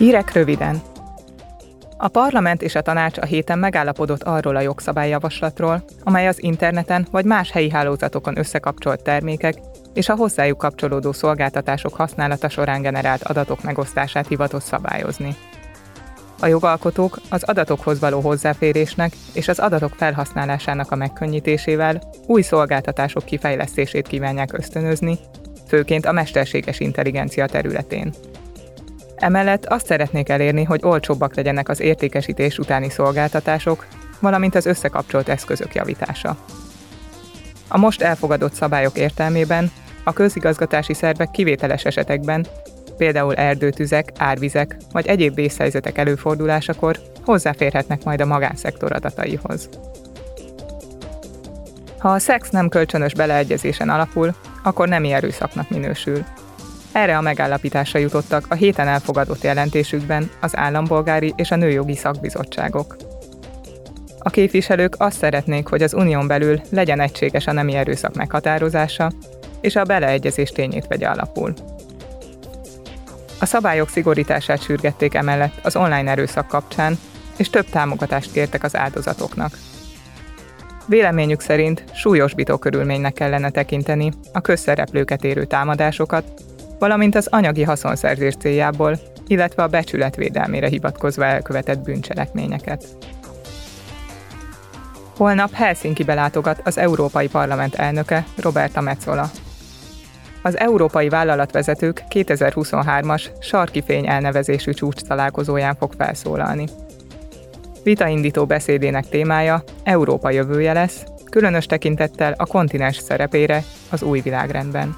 Hírek röviden. A parlament és a tanács a héten megállapodott arról a jogszabályjavaslatról, amely az interneten vagy más helyi hálózatokon összekapcsolt termékek és a hozzájuk kapcsolódó szolgáltatások használata során generált adatok megosztását hivatott szabályozni. A jogalkotók az adatokhoz való hozzáférésnek és az adatok felhasználásának a megkönnyítésével új szolgáltatások kifejlesztését kívánják ösztönözni, főként a mesterséges intelligencia területén. Emellett azt szeretnék elérni, hogy olcsóbbak legyenek az értékesítés utáni szolgáltatások, valamint az összekapcsolt eszközök javítása. A most elfogadott szabályok értelmében a közigazgatási szervek kivételes esetekben, például erdőtüzek, árvizek vagy egyéb vészhelyzetek előfordulásakor hozzáférhetnek majd a magánszektor adataihoz. Ha a szex nem kölcsönös beleegyezésen alapul, akkor nem erőszaknak minősül. Erre a megállapításra jutottak a héten elfogadott jelentésükben az állampolgári és a nőjogi szakbizottságok. A képviselők azt szeretnék, hogy az unión belül legyen egységes a nemi erőszak meghatározása, és a beleegyezés tényét vegye alapul. A szabályok szigorítását sürgették emellett az online erőszak kapcsán, és több támogatást kértek az áldozatoknak. Véleményük szerint súlyosbító körülménynek kellene tekinteni a közszereplőket érő támadásokat, valamint az anyagi haszonszerzés céljából, illetve a becsület védelmére hivatkozva elkövetett bűncselekményeket. Holnap Helsinki látogat az Európai Parlament elnöke Roberta Metzola. Az európai vállalatvezetők 2023-as Sarki Fény elnevezésű csúcs találkozóján fog felszólalni. Vitaindító beszédének témája Európa jövője lesz, különös tekintettel a kontinens szerepére az új világrendben.